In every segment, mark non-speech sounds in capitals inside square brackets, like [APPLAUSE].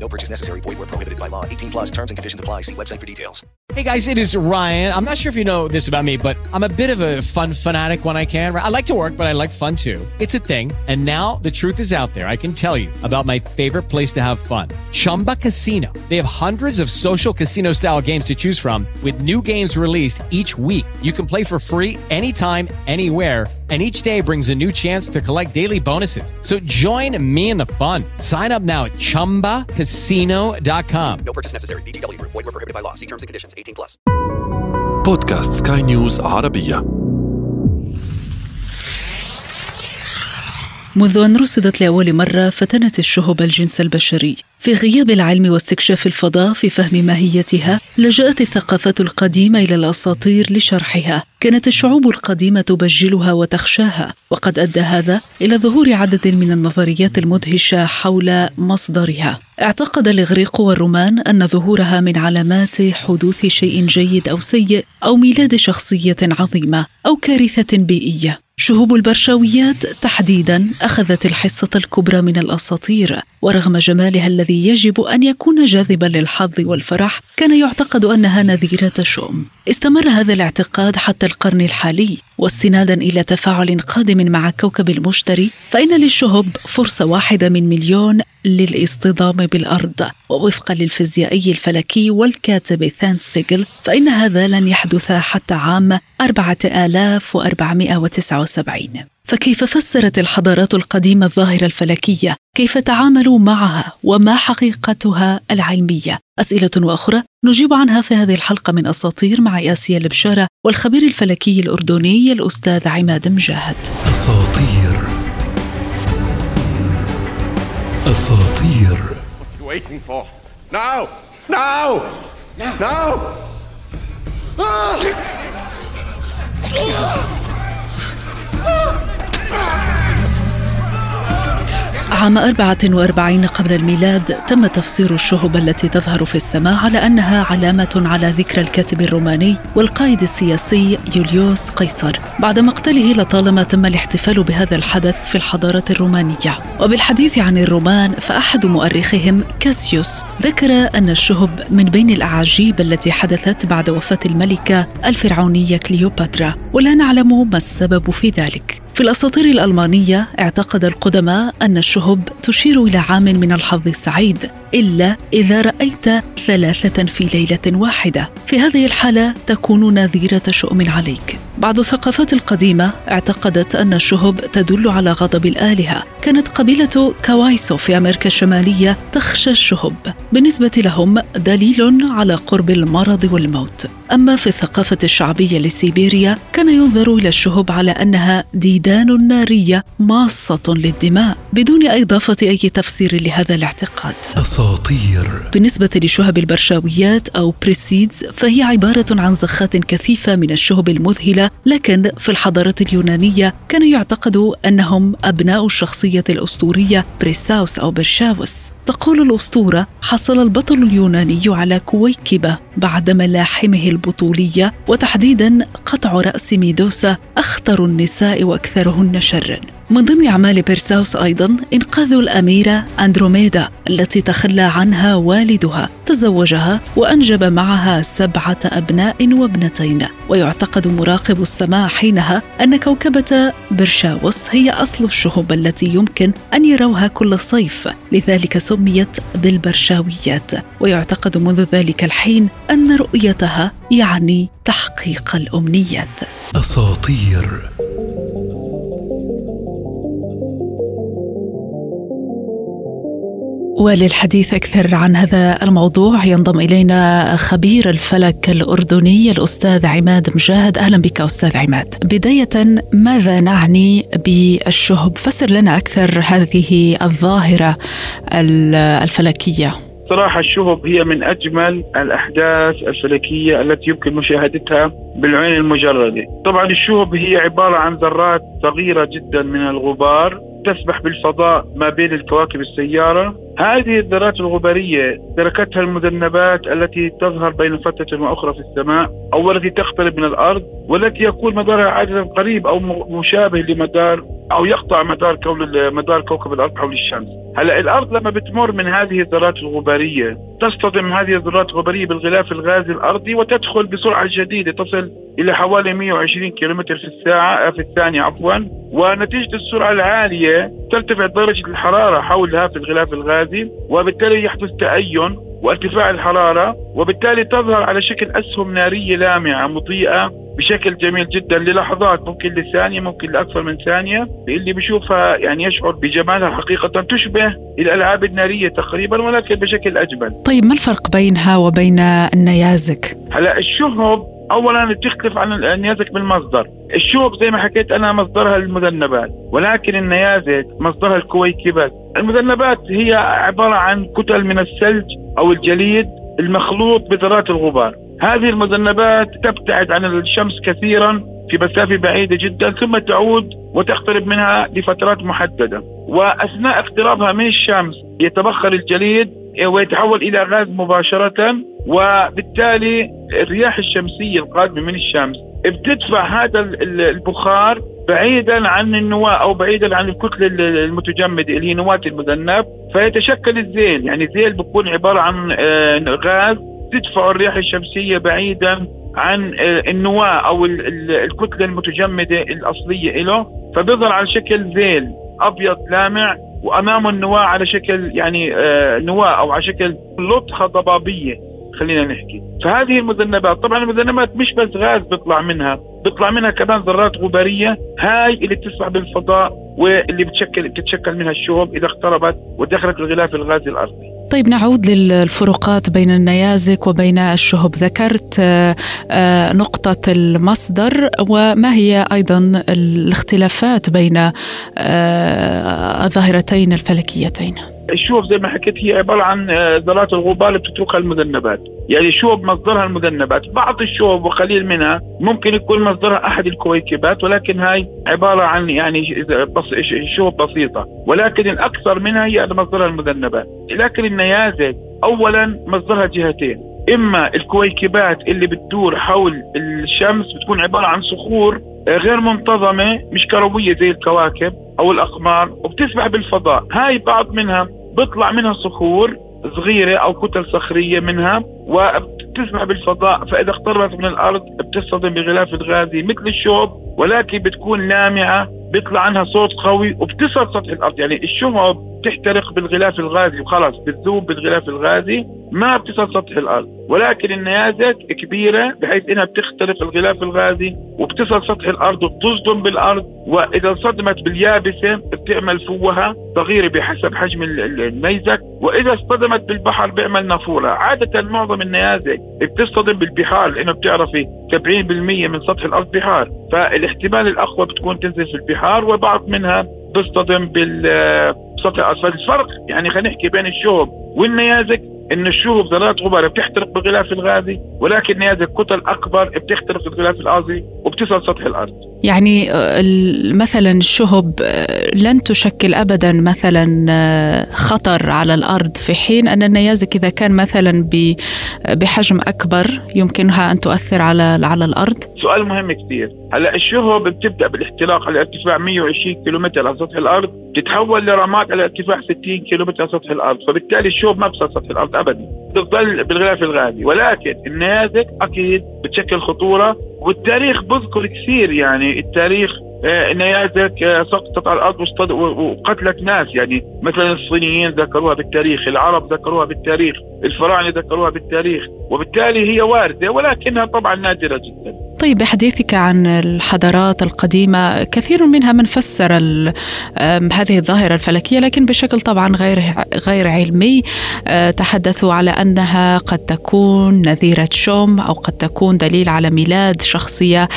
No purchase necessary. Void where prohibited by law. 18 plus terms and conditions apply. See website for details. Hey guys, it is Ryan. I'm not sure if you know this about me, but I'm a bit of a fun fanatic when I can. I like to work, but I like fun too. It's a thing. And now the truth is out there. I can tell you about my favorite place to have fun. Chumba Casino. They have hundreds of social casino style games to choose from with new games released each week. You can play for free anytime, anywhere and each day brings a new chance to collect daily bonuses. So join me in the fun. Sign up now at ChumbaCasino.com. No purchase necessary. VGW. Void were prohibited by law. See terms and conditions. 18 plus. بودكاست سكاي نيوز عربية منذ أن رصدت لأول مرة فتنت الشهب الجنس البشري في غياب العلم واستكشاف الفضاء في فهم ماهيتها لجأت الثقافات القديمة إلى الأساطير لشرحها كانت الشعوب القديمة تبجلها وتخشاها وقد أدى هذا إلى ظهور عدد من النظريات المدهشة حول مصدرها. اعتقد الإغريق والرومان أن ظهورها من علامات حدوث شيء جيد أو سيء أو ميلاد شخصية عظيمة أو كارثة بيئية. شهوب البرشاويات تحديدا أخذت الحصة الكبرى من الأساطير ورغم جمالها الذي يجب أن يكون جاذبا للحظ والفرح كان يعتقد أنها نذيرة شؤم استمر هذا الاعتقاد حتى القرن الحالي. واستنادا إلى تفاعل قادم مع كوكب المشتري فإن للشهب فرصة واحدة من مليون للاصطدام بالأرض. ووفقا للفيزيائي الفلكي والكاتب ثان سيجل فإن هذا لن يحدث حتى عام 4479 فكيف فسرت الحضارات القديمة الظاهرة الفلكية؟ كيف تعاملوا معها؟ وما حقيقتها العلمية؟ أسئلة وأخرى نجيب عنها في هذه الحلقة من أساطير مع ياسيا البشارة والخبير الفلكي الأردني الأستاذ عماد مجاهد. أساطير. أساطير. What you waiting for? Now! [LAUGHS] Ah! Ah! عام 44 قبل الميلاد تم تفسير الشهب التي تظهر في السماء على أنها علامة على ذكرى الكاتب الروماني والقائد السياسي يوليوس قيصر. بعد مقتله لطالما تم الاحتفال بهذا الحدث في الحضارة الرومانية. وبالحديث عن الرومان فأحد مؤرخهم كاسيوس ذكر أن الشهب من بين الأعاجيب التي حدثت بعد وفاة الملكة الفرعونية كليوباترا ولا نعلم ما السبب في ذلك. في الأساطير الألمانية اعتقد القدماء أن الشهب تشير إلى عام من الحظ السعيد. إلا إذا رأيت ثلاثة في ليلة واحدة. في هذه الحالة تكون نذيرة شؤم عليك. بعض الثقافات القديمة اعتقدت أن الشهب تدل على غضب الآلهة. كانت قبيلة كوايسو في أمريكا الشمالية تخشى الشهب. بالنسبة لهم دليل على قرب المرض والموت. أما في الثقافة الشعبية لسيبيريا كان ينظر إلى الشهب على أنها ديدان نارية ماصة للدماء بدون إضافة أي تفسير لهذا الاعتقاد. أساطير بالنسبة لشهب البرشاويات أو بريسيدز فهي عبارة عن زخات كثيفة من الشهب المذهلة لكن في الحضارة اليونانية كان يعتقد أنهم أبناء الشخصية الأسطورية بريساوس أو برشاوس. تقول الأسطورة حصل البطل اليوناني على كويكبة بعد ملاحمه البطولية وتحديدا قطع رأس ميدوسا أخطر النساء وأكثرهن شرا. من ضمن أعمال بيرساوس أيضا إنقاذ الأميرة أندروميدا التي تخلى عنها والدها تزوجها وأنجب معها سبعة أبناء وابنتين. ويعتقد مراقب السماء حينها أن كوكبة برشاوس هي أصل الشهب التي يمكن أن يروها كل صيف لذلك سميت بالبرشاويات. ويعتقد منذ ذلك الحين أن رؤيتها يعني تحقيق الأمنيات. أساطير وللحديث أكثر عن هذا الموضوع ينضم إلينا خبير الفلك الأردني الأستاذ عماد مجاهد. أهلا بك أستاذ عماد. بداية ماذا نعني بالشهب؟ فسر لنا أكثر هذه الظاهرة الفلكية. صراحة الشهب هي من أجمل الأحداث الفلكية التي يمكن مشاهدتها بالعين المجردة. طبعا الشهب هي عبارة عن ذرات صغيرة جدا من الغبار تسبح بالفضاء ما بين الكواكب السيارة هذه الذرات الغبارية تركتها المذنبات التي تظهر بين فترة وأخرى في السماء أو التي تقترب من الأرض والتي يكون مدارها عادة قريب أو مشابه لمدار أو يقطع مدار كون مدار كوكب الأرض حول الشمس. هلأ الأرض لما بتمر من هذه الذرات الغبارية تصطدم هذه الذرات الغبارية بالغلاف الغازي الأرضي وتدخل بسرعة شديدة تصل إلى حوالي 120 كيلومتر في الساعة في الثانية عفوا ونتيجة السرعة العالية ترتفع درجة الحرارة حولها في الغلاف الغازي وبالتالي يحدث تأين وارتفاع الحرارة وبالتالي تظهر على شكل أسهم نارية لامعة مضيئة بشكل جميل جدا للحظات ممكن لثانية ممكن لأكثر من ثانية اللي بيشوفها يعني يشعر بجمالها حقيقة تشبه الألعاب النارية تقريبا ولكن بشكل أجمل طيب ما الفرق بينها وبين النيازك؟ هلا الشهب اولا بتختلف عن النيازك بالمصدر. الشوب زي ما حكيت أنا مصدرها المذنبات ولكن النيازك مصدرها الكويكبات المذنبات هي عبارة عن كتل من الثلج أو الجليد المخلوط بذرات الغبار. هذه المذنبات تبتعد عن الشمس كثيرا في مسافة بعيدة جدا ثم تعود وتقترب منها لفترات محددة. وأثناء اقترابها من الشمس يتبخر الجليد ويتحول إلى غاز مباشرة وبالتالي الرياح الشمسية القادمة من الشمس بتدفع هذا البخار بعيدا عن النواة أو بعيدا عن الكتلة المتجمدة اللي هي نواة المذنب فيتشكل الزيل. يعني الزيل بيكون عبارة عن آه، غاز تدفع الرياح الشمسية بعيدا عن آه، النواة أو الكتلة المتجمدة الأصلية له فبيظهر على شكل زيل أبيض لامع وامامه النواة على شكل يعني آه، نواة أو على شكل لطخة ضبابية خلينا نحكي. فهذه المذنبات طبعا المذنبات مش بس غاز بيطلع منها بيطلع منها كمان ذرات غبارية هاي اللي بتسبح بالفضاء واللي بتشكل بتتشكل منها الشهب إذا اقتربت ودخلت الغلاف الغازي الأرضي. طيب نعود للفروقات بين النيازك وبين الشهب. ذكرت آه، آه، نقطة المصدر وما هي أيضا الاختلافات بين آه، الظاهرتين الفلكيتين؟ الشوب زي ما حكيت هي عبارة عن آه، ذرات الغبار اللي بتتركها المذنبات. يعني الشوب مصدرها المذنبات. بعض الشوب وقليل منها ممكن يكون مصدرها أحد الكويكبات ولكن هاي عبارة عن يعني شوب بسيطة. ولكن الأكثر منها هي مصدرها المذنبات. لكن النيازك اولا مصدرها جهتين. إما الكويكبات اللي بتدور حول الشمس بتكون عبارة عن صخور آه، غير منتظمة مش كروية زي الكواكب أو الأقمار وبتسبح بالفضاء. هاي بعض منها بيطلع منها صخور صغيرة أو كتل صخرية منها وبتسبح بالفضاء فإذا اقتربت من الأرض بتصطدم بغلاف الغازي مثل الشوب ولكن بتكون لامعة بيطلع عنها صوت قوي وبتصل سطح الأرض. يعني الشهب بتحترق بالغلاف الغازي وخلاص بتذوب بالغلاف الغازي. ما بتصل سطح الأرض. ولكن النيازك كبيرة بحيث إنها بتخترق الغلاف الغازي وبتصل سطح الأرض وبتصدم بالأرض. وإذا صدمت باليابسة بتعمل فوهة صغيرة بحسب حجم النيزك وإذا اصطدمت بالبحر بيعمل نافورة. عادة معظم النيازك بتصطدم بالبحار لأنه بتعرفي 70% من سطح الأرض بحار. فالاحتمال الأقوى بتكون تنزل في البحار وبعض منها بيصطدم بالسطح الاسفل الفرق يعني خلينا نحكي بين الشهب والنيازك إن الشهب ذرات غبار بتحترق بالغلاف الغازي ولكن هذه كتل اكبر بتخترق الغلاف الغازي وبتصل سطح الأرض. يعني آه، مثلا الشهب آه، لن تشكل ابدا مثلا آه، خطر على الأرض في حين أن النيازك إذا كان مثلا بحجم أكبر يمكنها أن تؤثر على على الأرض؟ سؤال مهم كثير. هلأ الشهب بتبدأ بالإحتراق على ارتفاع 120 كيلومتر على سطح الأرض؟ تتحول لرماد على ارتفاع 60 كيلومتر على سطح الأرض. فبالتالي الشهب ما بصل سطح الأرض ابدا. تظل بالغلاف الغازي. ولكن النيازك أكيد بتشكل خطورة. والتاريخ بذكر كثير يعني. التاريخ آه، نيازك آه، سقطت على الأرض وقتلت ناس يعني. مثلا الصينيين ذكروها بالتاريخ، العرب ذكروها بالتاريخ، الفراعنه ذكروها بالتاريخ، وبالتالي هي واردة ولكنها طبعا نادرة جدا. طيب بحديثك عن الحضارات القديمة كثير منها من فسر هذه الظاهرة الفلكية لكن بشكل طبعا غير غير علمي آه، تحدثوا على أنها قد تكون نذيرة شوم أو قد تكون دليل على ميلاد شخصية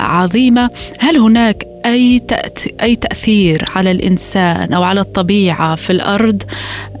عظيمة هل هناك أي أي تأثير على الإنسان أو على الطبيعة في الأرض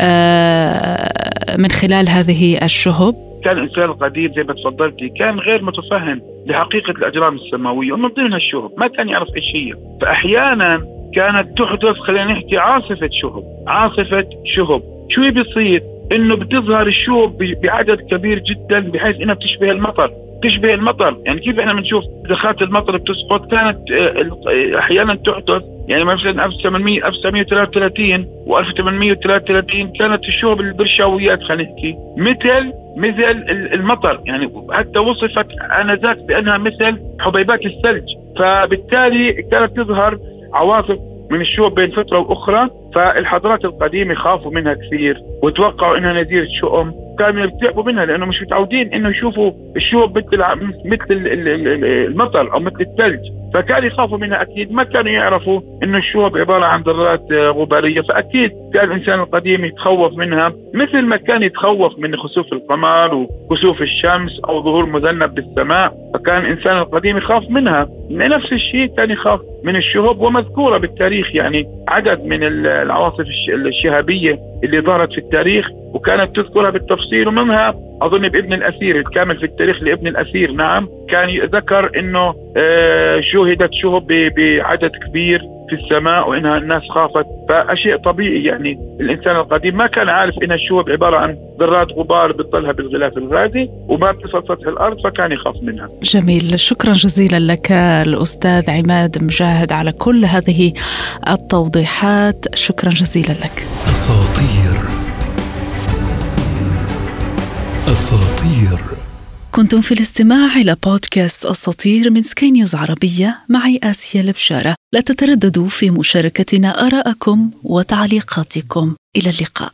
آه، من خلال هذه الشهب؟ كان الانسان القديم زي ما تفضلتي كان غير متفهم لحقيقة الأجرام السماوية. ومن ضمنها الشهب ما كان يعرف إيش هي. فاحيانا كانت تحدث خلينا نحكي عاصفة شهب عاصفة شهب. شو بيصير إنه بتظهر الشهب بعدد كبير جدا بحيث إنها بتشبه المطر. تشبه المطر. يعني كيف إحنا بنشوف دخات المطر بتسقط؟ كانت آه، أحيانا تحدث يعني مثلا 1800 1933 و1833 كانت الشهب البرشاويات خلينا نحكي. مثل مثل المطر. يعني حتى وصفت آنذاك بأنها مثل حبيبات الثلج. فبالتالي كانت تظهر عواصف من الشهب بين فترة وأخرى فالحضارات القديمة خافوا منها كثير وتوقعوا إنها نذيرة شؤم. كانوا يرتعبوا منها لأنه مش متعودين إنه يشوفوا الشهب مثل مثل المطر أو مثل الثلج. فكانوا يخافوا منها أكيد. ما كانوا يعرفوا إنه الشهب عبارة عن ذرات غبارية. فأكيد كان الإنسان القديم يتخوف منها. مثل ما كان يتخوف من خسوف القمر وكسوف الشمس أو ظهور مذنب بالسماء فكان الإنسان القديم يخاف منها. نفس الشيء كان يخاف من الشهب ومذكورة بالتاريخ. يعني عدد من العواصف الشهابية اللي ظهرت في التاريخ وكانت تذكرها بالتفصيل ومنها أظن بابن الاسير الكامل في التاريخ لابن الاسير نعم. كان ذكر إنه آه، شهدت شهب بعدد كبير في السماء وانها الناس خافت. فشيء طبيعي يعني الإنسان القديم ما كان عارف إن الشهب عبارة عن ذرات غبار بتطلها بالغلاف الغازي وما بتصل سطح الأرض فكان يخاف منها. جميل. شكرا جزيلا لك الأستاذ عماد مجاهد على كل هذه التوضيحات. شكرا جزيلا لك. أساطير. أساطير. كنتم في الاستماع إلى بودكاست أساطير من سكاي نيوز عربية معي آسيا البشارة لا تترددوا في مشاركتنا آراءكم وتعليقاتكم. إلى اللقاء.